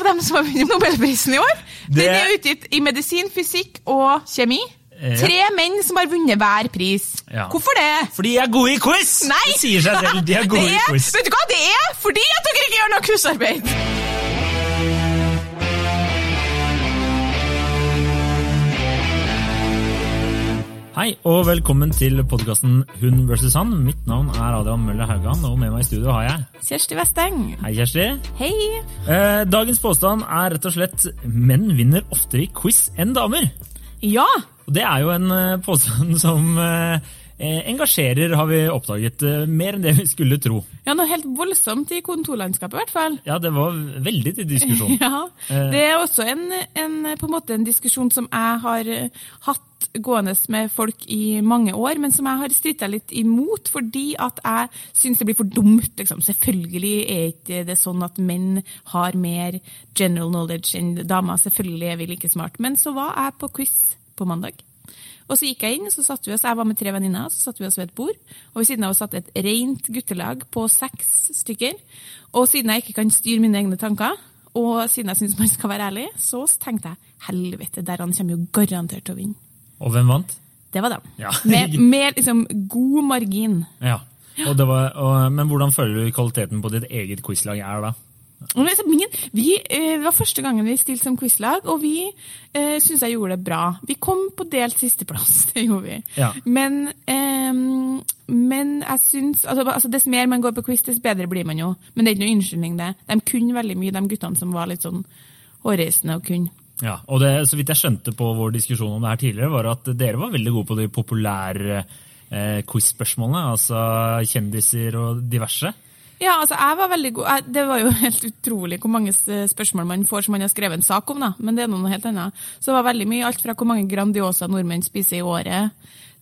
av dem som har vunnet Nobelprisen i år. Det- Den er utgitt i medisin, fysikk og kjemi. Ja. Tre menn som har vunnet hver pris. Ja. Hvorfor det? Fordi de er gode i quiz! Nei! Det sier seg selv. De er gode Det i quiz. Vet du hva det er? Fordi at dere ikke gjør noe quizarbeid! Hei og velkommen til podkasten Hun vs. han. Mitt navn er Adrian Møller Haugan, og med meg i studio har jeg Kjersti Westeng. Hei, Kjersti. Hei. Eh, dagens påstand er rett og slett menn vinner oftere i quiz enn damer. Ja. Og det er jo en eh, påstand som eh, engasjerer, har vi oppdaget, eh, mer enn det vi skulle tro. ja, noe helt voldsomt i kontorlandskapet, i hvert fall. Ja, det var veldig til diskusjon. Ja, Eh. Det er også en, en, på en, måte en diskusjon som jeg har eh, hatt gående med folk i mange år, men som jeg har stritta litt imot, fordi at jeg syns det blir for dumt. Liksom. Selvfølgelig er ikke det sånn at menn har mer general knowledge enn damer. Selvfølgelig er vi like smart. Men så var jeg på quiz på mandag. Og så gikk jeg inn, så satt vi oss, jeg var med tre venninner, så satt vi oss ved et bord. Og ved siden av oss satt et rent guttelag på seks stykker. Og siden jeg ikke kan styre mine egne tanker, og siden jeg syns man skal være ærlig, så tenkte jeg helvete, der han kommer jo garantert til å vinne. Og hvem vant? Det var dem. Ja. Med, med liksom god margin. Ja. Og det var, og, men hvordan føler du kvaliteten på ditt eget quizlag er da? Og liksom min, vi, eh, det var første gangen vi stilte som quizlag, og vi eh, syns jeg gjorde det bra. Vi kom på delt sisteplass, det gjorde vi. Ja. Men, eh, men jeg syns altså, altså, Dess mer man går på quiz, dess bedre blir man jo. Men det er ikke noe unnskyldning, det. De kunne veldig mye, de guttene som var litt sånn hårreisende og kunne. Ja, og det, så vidt jeg skjønte på vår diskusjon om det her tidligere, var at dere var veldig gode på de populære eh, quiz-spørsmålene, altså kjendiser og diverse. Ja, altså jeg var veldig god. Jeg, det var jo helt utrolig hvor mange spørsmål man får som man har skrevet en sak om, da. Men det er noe helt annet. Så det var veldig mye, alt fra hvor mange Grandiosa nordmenn spiser i året,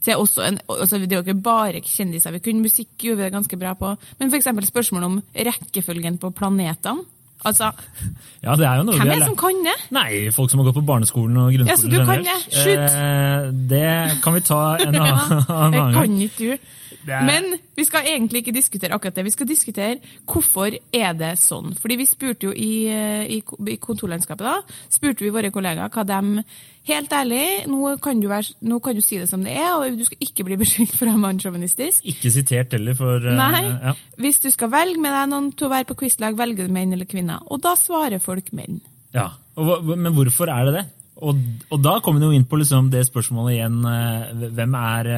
til også en altså Det er jo ikke bare kjendiser. Vi kunne musikk gjorde vi det ganske bra på. Men f.eks. spørsmål om rekkefølgen på planetene. Altså, Ja, det er jo noe hvem er det som kan det? Nei, folk som har gått på barneskolen og grunnskolen Ja, så du kan det. Shoot. Eh, det kan vi ta en annen gang. kan ikke du. Er- Men vi skal egentlig ikke diskutere akkurat det. Vi skal diskutere hvorfor er det sånn. Fordi vi spurte jo i, eh, i, i kontorlandskapet da, spurte vi våre kollegaer hva de Helt ærlig, nå kan, du være, nå kan du si det som det er, og du skal ikke bli beskyldt for å være mannssjåvinistisk. Ikke sitert heller, for uh, Nei. ja. Hvis du skal velge med deg noen til å være på quizlag, velger du menn eller kvinner. Og da svarer folk menn. Ja, og, Men hvorfor er det det? Og, og da kommer vi jo inn på liksom det spørsmålet igjen eh, Hvem er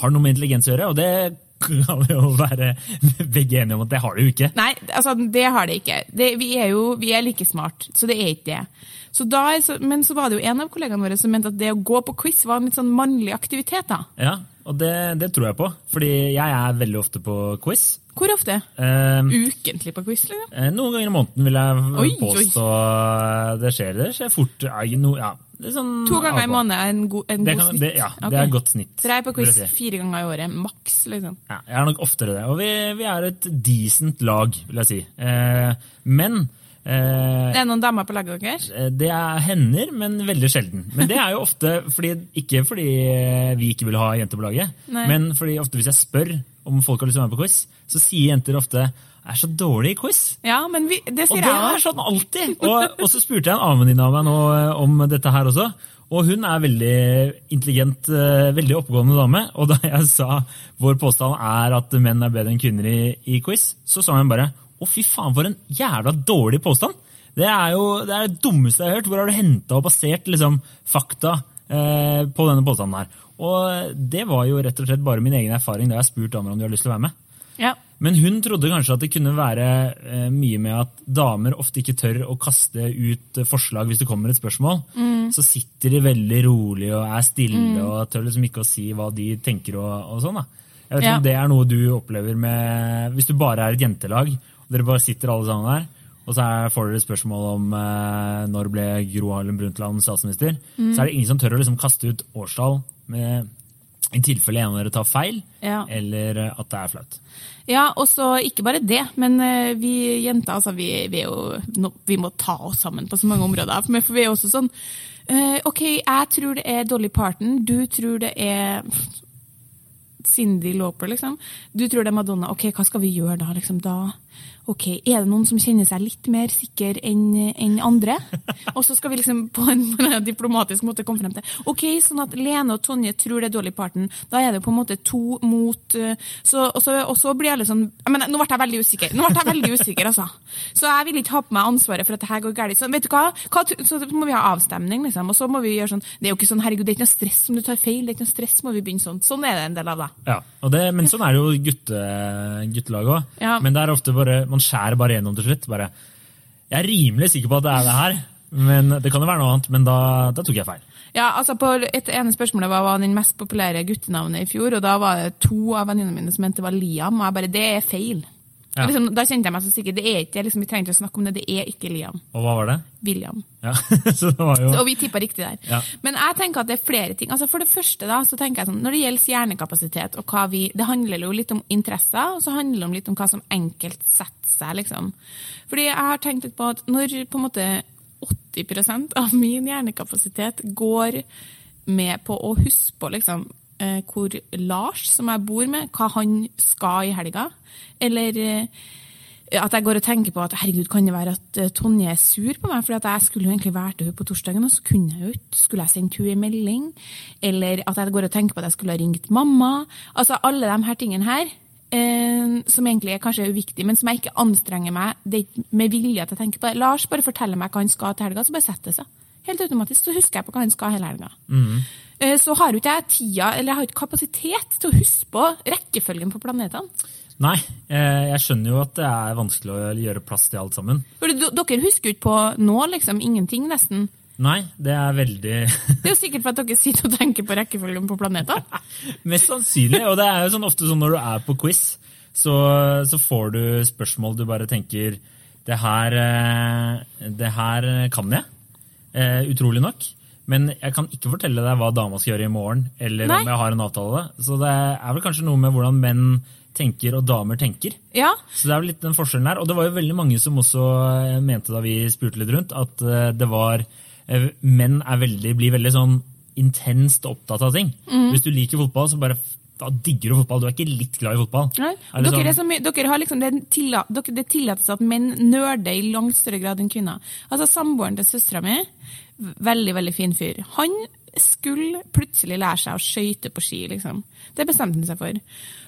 Har noe med intelligens å gjøre? Og det kan vi jo være begge enige om at det har det jo ikke. Nei, altså, det har det ikke. Det, vi er jo vi er like smart, så det er ikke det. Så da, men så var det jo en av kollegaene våre som mente at det å gå på quiz var en litt sånn mannlig aktivitet. da. Ja, Og det, det tror jeg på, fordi jeg er veldig ofte på quiz. Hvor ofte? Uh, Ukentlig på quiz, liksom? Uh, noen ganger i måneden vil jeg Oi, oi. påstå det skjer. Det skjer fort. Ja, no, ja, sånn, To ganger i måneden er en, god, en Det god kan, snitt? det, ja, okay. det er godt snitt. Så jeg er på quiz si. fire ganger i året, maks, liksom. Ja, jeg er nok oftere det. Og vi, vi er et decent lag, vil jeg si. Eh, men eh, Det er noen damer på laget deres? det er hender, men veldig sjelden. Men det er jo ofte fordi, ikke fordi vi ikke vil ha jenter på laget, Nei. men fordi ofte hvis jeg spør om folk har lyst til å være med på quiz, så sier jenter ofte er så dårlig i quiz. Ja, men vi, det Og sier det er sånn alltid! Og, og så spurte jeg en annen venninne av meg nå eh, om dette her også. Og hun er veldig intelligent, eh, veldig oppegående dame. Og da jeg sa vår påstand er at menn er bedre enn kvinner i, i quiz, så sa hun bare å fy faen, for en jævla dårlig påstand! Det er jo det, er det dummeste jeg har hørt. Hvor har du henta og basert liksom, fakta eh, på denne påstanden her? Og det var jo rett og slett bare min egen erfaring da jeg spurte damer om de har lyst til å være med. Ja. Men hun trodde kanskje at det kunne være eh, mye med at damer ofte ikke tør å kaste ut eh, forslag hvis det kommer et spørsmål. Så sitter de veldig rolig og er stille og tør liksom ikke å si hva de tenker. og, og sånn da. Jeg vet ikke Ja. om det er noe du opplever med Hvis du bare er et jentelag, og dere bare sitter alle sammen der, og så er, får dere spørsmål om eh, når ble Gro Harlem Brundtland statsminister, så er det ingen som tør å liksom kaste ut årstall med i tilfelle en av dere tar feil, Ja. eller eh, at det er flaut. Ja, og så ikke bare det, men eh, vi jenter altså, vi, vi, jo, no, vi må ta oss sammen på så mange områder. For vi er også sånn uh, OK, jeg tror det er Dolly Parton, du tror det er Cindy Lauper, liksom. Du tror det er Madonna. OK, hva skal vi gjøre da? liksom da? Ok, er det noen som kjenner seg litt mer sikker enn enn andre? Og så skal vi liksom på en, på en diplomatisk måte komme frem til ok, sånn at Lene og Tonje tror det er dårlig parten. Da er det på en måte to mot eh, så, og, så, og så blir jeg litt sånn jeg mener, Nå ble jeg veldig usikker, Nå ble jeg veldig usikker, altså. Så jeg vil ikke ha på meg ansvaret for at det her går galt. Så vet du hva? hva så må vi ha avstemning, liksom. Og så må vi gjøre sånn Det er jo ikke sånn, herregud, det er ikke noe stress om du tar feil. det er ikke noe stress, må vi begynne sånn. Sånn er det en del av det. Ja, det, Men sånn er det jo gutte, guttelag òg. Ja. Men det er ofte bare, man skjærer bare gjennom til slutt. bare, Jeg er rimelig sikker på at det er det her, men det kan jo være noe annet. Men da, da tok jeg feil. Ja, altså på Et ene spørsmålet var hva den mest populære guttenavnet i fjor, og da var det to av venninnene mine som mente det var Liam, og jeg bare Det er feil. Ja. Liksom, da kjente jeg meg så sikker. Det er ikke, liksom, Vi trenger ikke å snakke om det. Det er ikke Liam. Og hva var det? William. Ja, så det var jo... Så, og vi tippa riktig der. Ja. Men jeg tenker at det er flere ting. Altså For det første da, så tenker jeg sånn, Når det gjelder hjernekapasitet, og hva vi, det handler jo litt om interesser, og så handler det om litt om hva som enkelt setter seg. liksom. Fordi jeg har tenkt litt på at når på en måte 80% av min hjernekapasitet går med på å huske på liksom, eh, hvor Lars, som jeg bor med, hva han skal i helga. Eller eh, at jeg går og tenker på at herregud, kan det være at eh, Tonje er sur på meg? For jeg skulle jo egentlig vært til henne på torsdagen, og så kunne jeg jo ikke. Skulle jeg sendt henne en melding? Eller at jeg går og tenker på at jeg skulle ha ringt mamma? Altså alle de her tingene her. Eh, som egentlig er kanskje uviktig, men som jeg ikke anstrenger meg det er med vilje til å tenke på. Lars bare forteller meg hva han skal til helga, så bare setter det seg. Helt automatisk så husker jeg på hva han skal hele helga. Mm. så har jo ikke jeg tida, eller jeg har ikke kapasitet til å huske på rekkefølgen på planetene. Nei, eh, jeg skjønner jo at det er vanskelig å gjøre plass til alt sammen. For dere husker jo ikke på nå, liksom. Ingenting, nesten. Nei, det er veldig Det er jo sikkert for at dere sitter og tenker på rekkefølgen på planetene. Mest sannsynlig. Og det er jo sånn ofte sånn når du er på quiz, så, så får du spørsmål du bare tenker Det her, eh, det her kan jeg. Eh, utrolig nok. Men jeg kan ikke fortelle deg hva dama skal gjøre i morgen, eller Nei. om jeg har en avtale. Så det er vel kanskje noe med hvordan menn tenker og damer tenker. Ja, Så det er vel litt den forskjellen her. Og det var jo veldig mange som også eh, mente da vi spurte litt rundt, at eh, det var Menn er veldig, blir veldig sånn intenst opptatt av ting. Mm. Hvis du liker fotball, så bare da digger du fotball. Du er ikke litt glad i fotball. Nei. Er Dere, sånn- så dere har liksom, det, tilla, dere, det tillates at menn nerder i langt større grad enn kvinner. Altså Samboeren til søstera mi, veldig veldig fin fyr, han skulle plutselig lære seg å skøyte på ski. liksom. Det bestemte han seg for.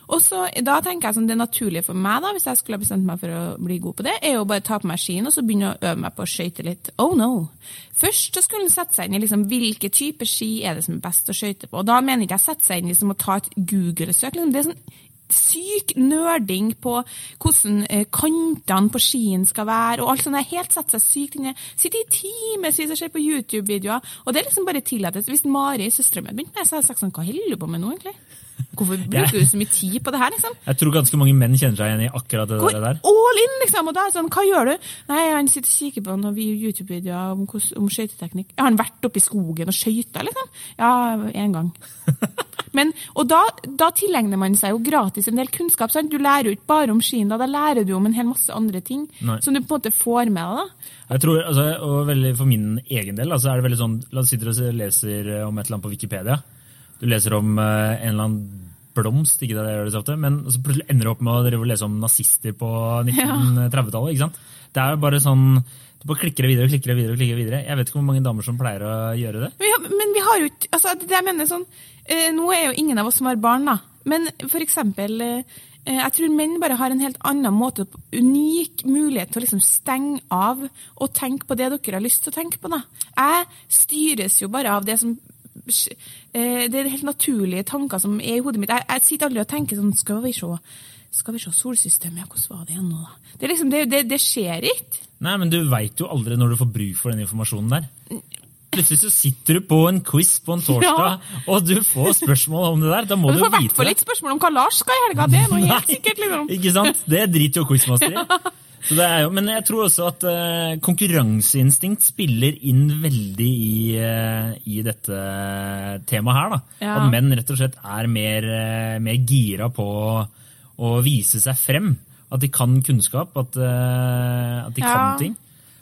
Og så, Da tenker jeg sånn, Det naturlige for meg, da, hvis jeg skulle ha bestemt meg for å bli god på det, er jo bare å ta på meg skien og så begynne å øve meg på å skøyte litt. Oh no! Først så skulle han sette seg inn i liksom, hvilke typer ski er det som er best å skøyte på. Og Da mener ikke jeg sette seg inn i liksom, å ta et Google-søk. Liksom. Det er sånn syk nerding på hvordan eh, kantene på skien skal være, og alt sånt. der, Helt sette seg sykt inne. Sitte i timevis og ser på YouTube-videoer. Og det er liksom bare tillatt. Hvis Mari, søstera mi, hadde begynt med det, så hadde jeg sagt sånn, hva holder du på med nå, egentlig? Hvorfor bruker du så mye tid på det her, liksom? Jeg tror ganske mange menn kjenner seg igjen i akkurat det Går der. all in, liksom! Og da er det sånn, hva gjør du? Nei, han sitter og kikker på noen vi- YouTube-videoer om, om skøyteteknikk. Har han vært oppe i skogen og skøyta, liksom? Ja, én gang. Men, og da, da tilegner man seg jo gratis en del kunnskap. Sant? Du lærer jo ikke bare om skien, da, da lærer du om en hel masse andre ting Nei. som du på en måte får med deg. da. Jeg tror, altså, og veldig For min egen del altså, er det veldig sånn La oss sitte og leser om et eller annet på Wikipedia. Du leser om uh, en eller annen blomst, ikke det jeg gjør det så ofte, men så plutselig ender du opp med å lese om nazister på 1930-tallet. ikke sant? Det er jo bare sånn Du bare klikker det videre og klikker det videre. og klikker det videre. Jeg vet ikke hvor mange damer som pleier å gjøre det. Men har, men vi har jo ikke altså, det jeg mener sånn, eh, Nå er jo ingen av oss som har barn, da. Men for eksempel eh, eh, Jeg tror menn bare har en helt annen måte, unik mulighet til å liksom stenge av og tenke på det dere har lyst til å tenke på. da. Jeg styres jo bare av det som eh, Det er helt naturlige tanker som er i hodet mitt. Jeg, jeg sitter aldri og tenker sånn Skal vi se, skal vi se solsystemet, ja, hvordan var det igjen nå, da? Det, liksom, det, det, det skjer ikke. Nei, men du veit jo aldri når du får bruk for den informasjonen der. Plutselig så sitter du på en quiz på en torsdag, og du får spørsmål om det der. Da må du du får i hvert fall litt spørsmål om hva Lars skal i helga. Det er noe helt sikkert, liksom. Ikke sant? Det driter jo quizmaster i. Er jo, men jeg tror også at uh, konkurranseinstinkt spiller inn veldig i, uh, i dette temaet her. da. Ja. At menn rett og slett er mer, uh, mer gira på å vise seg frem. At de kan kunnskap, at, eh, at de Ja. kan ting.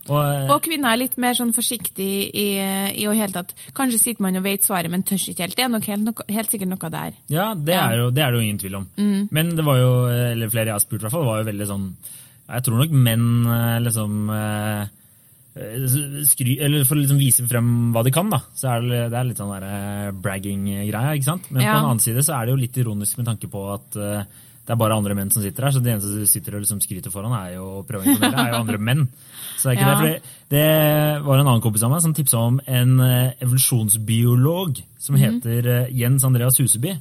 Og, eh, Og kvinner er litt mer sånn forsiktig i, i å helt tatt Kanskje sitter man og vet svaret, men tør ikke helt. Det er nok helt, nok, helt sikkert noe der. Ja, det Ja. Mm. er, jo, det er det jo ingen tvil om. Men det var jo, eller flere jeg har spurt, i hvert fall, var jo veldig sånn Jeg tror nok menn eh, liksom skry, eller For å liksom vise frem hva de kan, da, så er det, det er litt sånn bragging-greia. ikke sant? Men Ja. på den annen side så er det jo litt ironisk med tanke på at det er bare andre menn som sitter her, så det eneste du sitter og liksom skryter foran, er jo er jo andre menn. Så det er ikke Ja. det, for det var en annen kompis av meg som tipsa om en eh, evolusjonsbiolog som heter mm. Jens Andreas Huseby.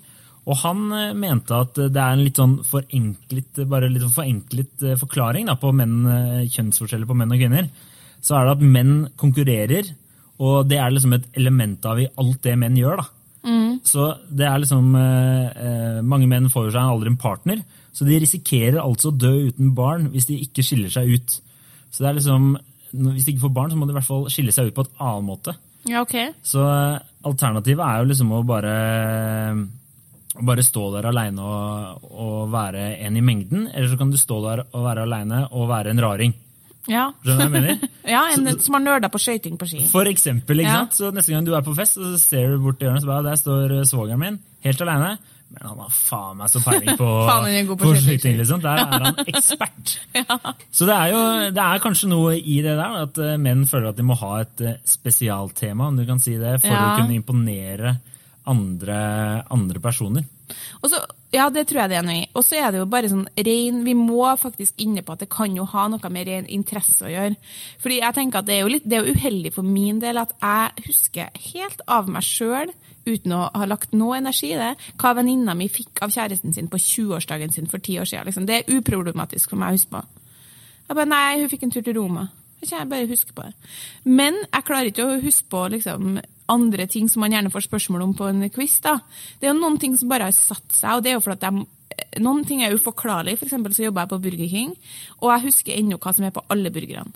Og han eh, mente at det er en litt sånn forenklet, litt forenklet forklaring da, på menn, kjønnsforskjeller på menn og kvinner. Så er det at menn konkurrerer, og det er liksom et element av i alt det menn gjør. da. Så det er liksom eh, eh, Mange menn får jo seg aldri en partner, så de risikerer altså å dø uten barn hvis de ikke skiller seg ut. Så det er liksom Hvis de ikke får barn, så må de i hvert fall skille seg ut på et annen måte. Ja, ok. Så eh, alternativet er jo liksom å bare bare stå der aleine og, og være en i mengden, eller så kan du stå der og være aleine og være en raring. Ja. Skjønner du hva jeg mener? ja, en som har nerda på skøyting på ski. For eksempel, ikke Ja. sant? Så neste gang du er på fest, så ser du bort i hjørnet, så bare, der står eh, svogeren min, helt alene. Men han har faen meg så peiling på, på på skøyting. liksom. Der er han ekspert. Så det er jo det er kanskje noe i det der, at eh, menn føler at de må ha et eh, spesialtema, om du kan si det, for å kunne imponere andre, andre personer. Og så, ja, det tror jeg det er noe i. Og så er det jo bare sånn rein Vi må faktisk inne på at det kan jo ha noe med ren interesse å gjøre. Fordi jeg tenker at det er jo litt det er uheldig for min del at jeg husker helt av meg sjøl, uten å ha lagt noe energi i det, hva venninna mi fikk av kjæresten sin på 20-årsdagen sin for ti år siden. Liksom. Det er uproblematisk for meg å huske på. Jeg bare, nei, hun fikk en tur til Roma. Jeg bare husker på det. Men jeg klarer ikke å huske på liksom, andre ting som man gjerne får spørsmål om på en quiz. da. Det er jo noen ting som bare har satt seg, og det er jo fordi de, noen ting er uforklarlig. For eksempel så jobber jeg på Burger King, og jeg husker ennå hva som er på alle burgerne.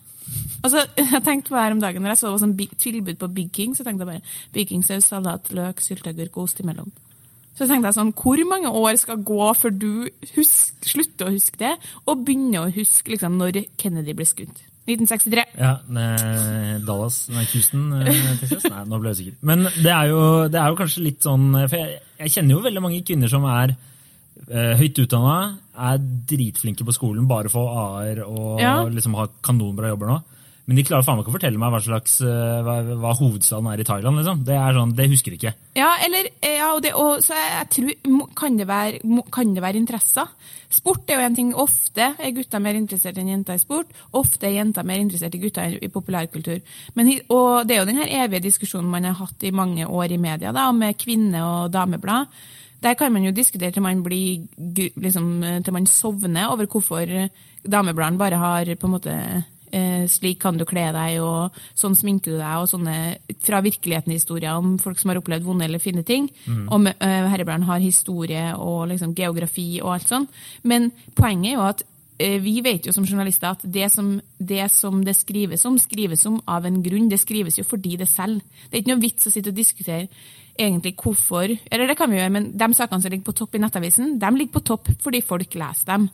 Altså, jeg tenkte på her om dagen, når jeg så det var sånn tilbud på Big King, så tenkte jeg bare Big King saus, salat, løk, sylteagurk og ost imellom. Så tenkte jeg sånn, hvor mange år skal gå før du husk, slutter å huske det, og begynner å huske liksom, når Kennedy ble skutt? 1963. Ja, Dallas, nei, Houston, eh, Texas? Nei, nå ble jeg usikker. Men det er, jo, det er jo kanskje litt sånn For jeg, jeg kjenner jo veldig mange kvinner som er eh, høyt utdanna, er dritflinke på skolen, bare får A-er og Ja. liksom har kanonbra jobber nå. Men de klarer faen meg ikke å fortelle meg hva, slags, eh, hva, hva hovedstaden er i Thailand. liksom. Det er sånn, det husker de ikke. Ja, eller, ja, og det, og, så jeg, jeg tror, kan det, være, kan være interesser? Sport er jo en ting. Ofte er gutter mer interessert enn jenter i sport. Ofte er jenter mer interessert i gutter i populærkultur. Men, og det er jo den evige diskusjonen man har hatt i mange år i media, da, med kvinne- og dameblad. Der kan man jo diskutere til man, blir, liksom, til man sovner over hvorfor damebladene bare har på en måte eh, slik kan du kle deg, og sånn sminker du deg, og sånne fra virkeligheten-historier om folk som har opplevd vonde eller fine ting. Og med, eh, heriblant har historie og liksom geografi og alt sånn. Men poenget er jo at eh, vi vet jo som journalister at det som, det som det skrives om, skrives om av en grunn. Det skrives jo fordi det selv. Det er ikke noe vits å sitte og diskutere egentlig hvorfor Eller det kan vi gjøre, men de sakene som ligger på topp i Nettavisen, de ligger på topp fordi folk leser dem.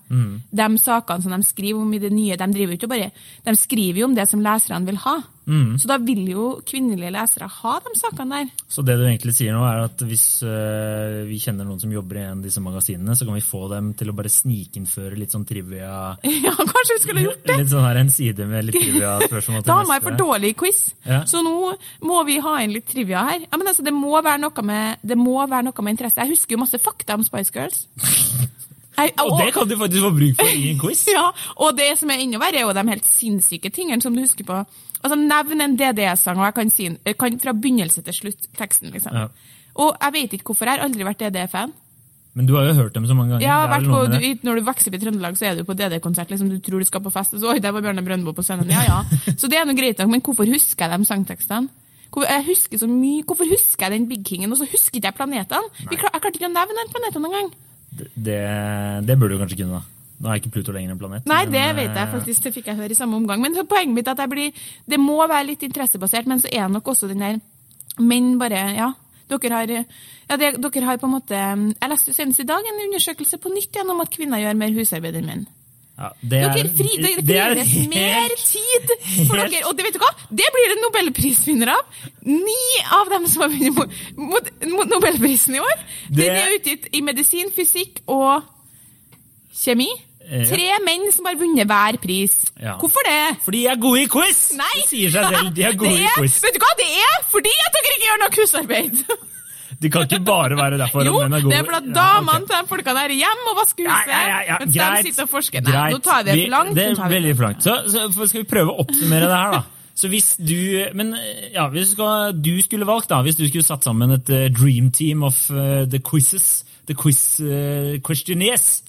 De sakene som de skriver om i det nye, de driver jo ikke bare De skriver jo om det som leserne vil ha. Så da vil jo kvinnelige lesere ha de sakene der. Så det du egentlig sier nå, er at hvis uh, vi kjenner noen som jobber i en av disse magasinene, så kan vi få dem til å bare snikinnføre litt sånn trivia Ja, kanskje vi skulle gjort det! Litt sånn her en side med litt trivia-spørsmål Dama er neste. for dårlig quiz, Ja. så nå må vi ha inn litt trivia her. Ja, men altså, det må være noe med, det må være noe med interesse. Jeg husker jo masse fakta om Spice Girls. Jeg, Og det kan du faktisk få bruk for i en quiz! Ja, og det som er enda verre, er jo de helt sinnssyke tingene som du husker på. Altså, Nevn en DDE-sang, og jeg kan si jeg kan fra begynnelse til slutt teksten. liksom. Ja. Og jeg vet ikke hvorfor, jeg har aldri vært DDE-fan. Men du har jo hørt dem så mange ganger. Er vært på, du, når du vokser opp i Trøndelag, så er du på DD-konsert. liksom Du tror du skal på fest, og så oi, der var Bjørne Brøndbo på scenen. Ja, ja. Så det er noe greit nok, men hvorfor husker jeg de sangtekstene? Hvorfor, jeg husker så mye, hvorfor husker jeg den Big Kingen, og så husker ikke jeg planetene? Jeg klarte ikke å nevne den planeten engang. Det, det burde du kanskje kunne, da. Nå er ikke Pluto lenger en planet. Nei, det men, vet jeg faktisk, det fikk jeg høre i samme omgang. Men poenget mitt er at blir, det må være litt interessebasert, men så er nok også den der Menn bare Ja, dere har ja, det, dere har på en måte Jeg leste senest i dag en undersøkelse på nytt igjen om at kvinner gjør mer husarbeid enn menn. Ja, det er, Dere fri, dere det er helt, mer tid for dere. Og det vet du hva? Det blir det nobelprisvinner av. Ni av dem som har vunnet mot, mot, mot nobelprisen i år, Det- den er utgitt i medisin, fysikk og kjemi. Eh, Tre menn som har vunnet hver pris. Ja. Hvorfor det? Fordi de er gode i quiz! Nei! Det sier seg selv, de er gode er, i quiz. Vet du hva det er? Fordi at dere ikke gjør noe quizarbeid. Det kan ikke bare være derfor Jo, at er det er fordi Ja, damene ok. til de folkene er hjemme og vasker huset, ja, ja, ja, mens greit. de sitter og forsker. Nei, Greit. nå tar vi det for langt. Det er veldig for langt. Så, så skal vi prøve å oppsummere det her, da. Så hvis du Men ja, hvis du, skulle valgt, da, hvis du skulle satt sammen et eh, dream team of eh, the quizzes, the quiz uh, questionnaires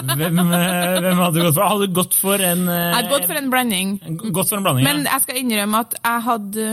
hvem, eh, hvem hadde du gått for? Hadde du gått for en eh, Jeg hadde gått for en blanding. Gått for en blanding, Men jeg skal innrømme at jeg hadde,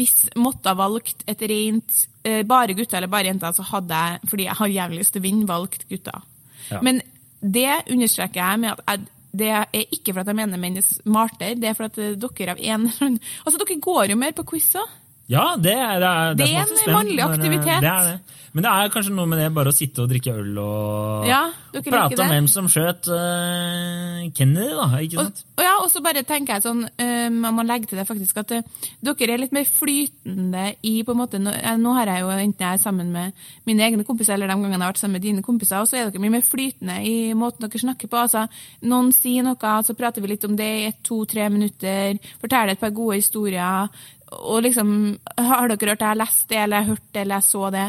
hvis måtte ha valgt et rent eh, bare gutter eller bare jenter, så hadde jeg, fordi jeg har jævlig lyst til å vinne, valgt gutter. Ja. Men det understreker jeg med at jeg, det er ikke for at jeg mener menn er smartere, det er for at dere av en eller annen Altså, dere går jo mer på quizer. Ja, det er, det er, Det er som en vanlig mannlig eh, aktivitet. Det er det. Men det er kanskje noe med det bare å sitte og drikke øl og Ja, liker prate om hvem som skjøt uh, Kennedy, da. ikke Og, sant? og ja, og så bare tenker jeg sånn, um, man må legge til det faktisk at uh, dere er litt mer flytende i på en måte, nå, eh, nå har jeg jo enten jeg er sammen med mine egne kompiser, eller de gangene jeg har vært sammen med dine kompiser, og så er dere mye mer flytende i måten dere snakker på. altså Noen sier noe, så prater vi litt om det i ett, to, tre minutter, forteller et par gode historier, og liksom Har dere hørt det, jeg har lest det, eller jeg har hørt det, eller jeg så det?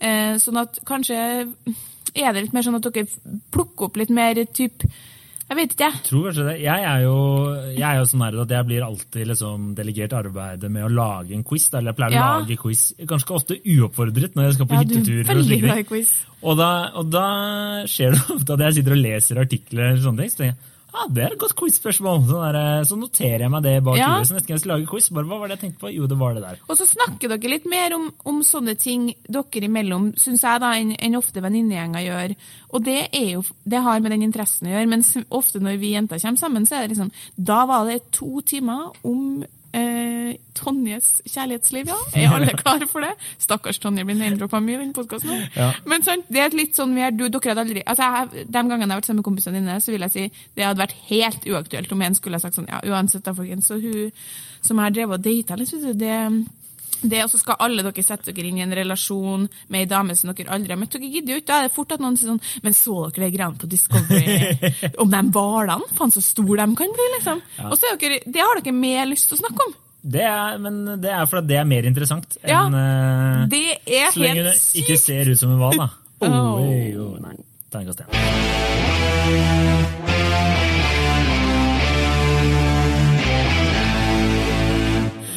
Eh, sånn at kanskje er det litt mer sånn at dere plukker opp litt mer typ Jeg vet ikke, jeg. tror kanskje det. Jeg er jo, jeg er jo sånn at jeg blir alltid liksom delegert arbeidet med å lage en quiz. Eller jeg pleier Ja. å lage quiz ganske ofte uoppfordret når jeg skal på Ja, du hyttetur. og. Og da, og da skjer det ofte at jeg sitter og leser artikler, eller sånne ting, så tenker jeg ah, det er et godt quiz-spørsmål. Så, så noterer jeg meg det bak Ja. huet. Så neste gang jeg skal lage quiz, bare hva var det jeg tenkte på? Jo, det var det der. Og så snakker dere litt mer om, om sånne ting dere imellom, syns jeg, da, enn enn ofte venninnegjenger gjør. Og det, er jo, det har med den interessen å gjøre, mens ofte når vi jenter kommer sammen, så er det liksom Da var det to timer om eh, Tonjes kjærlighetsliv, ja. Er alle klare for det? Stakkars Tonje blir name-droppa mye i den podkasten. Ja. Men sant, det er litt sånn vi er, du, dere hadde aldri altså jeg, De gangene jeg har vært sammen med kompisene dine, så vil jeg si det hadde vært helt uaktuelt om en skulle ha sagt sånn Ja, uansett, da, folkens, så hun som har drevet og data du, det det, og så skal alle dere sette dere inn i en relasjon med ei dame som dere aldri har møtt. Dere gidder jo ikke. Da er det fort at noen sier sånn Men så dere det greiene på Discovery om de hvalene? Faen, så store de kan bli, liksom. Og så er dere, det har dere mer lyst til å snakke om. Det er, men det er fordi det er mer interessant Ja, enn eh, Det er Så lenge det ikke ser ut som en hval, da. Oh. Oh, nei. Terningkast én.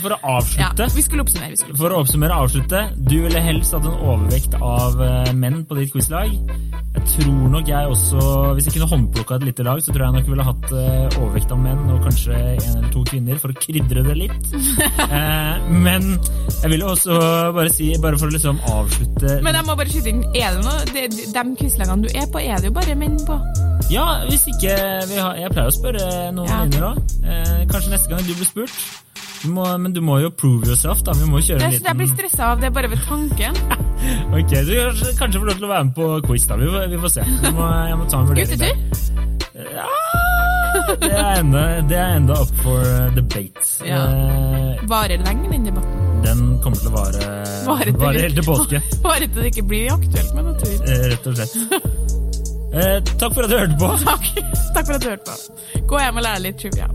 For å Ja, vi skulle oppsummere. Vi skulle. For å oppsummere avslutte, du ville helst hatt en overvekt av eh, menn på ditt quizlag. Jeg tror nok jeg også, hvis jeg kunne håndplukka et lite lag, så tror jeg nok ville hatt eh, overvekt av menn og kanskje en eller to kvinner for å krydre det litt. Eh, men jeg ville også bare si, bare for å liksom avslutte Men jeg må bare skyte inn, er det noe, de de quizlagene du er på, er det jo bare menn på? Ja, hvis ikke vi har Jeg pleier å spørre noen Ja. venninner òg. Eh, kanskje neste gang du blir spurt. Du må, men du må jo prove yourself, da. Vi må kjøre en Jeg, jeg blir liten stressa av det bare ved tanken. Ok, du kanskje, kanskje får lov til å være med på quiz, da. Vi vi får se. Må, jeg må ta en vurdering. der. Ja, det er enda, det er enda up for uh, debate. Ja. Eh, Varer lenge, den debatten. den kommer til å vare, Vare til- vare helt til påske, Bare til det ikke blir aktuelt med natur. eh, rett og slett. Eh, takk for at du hørte på. Takk. Takk for at du hørte på. Gå hjem og lære litt trivia.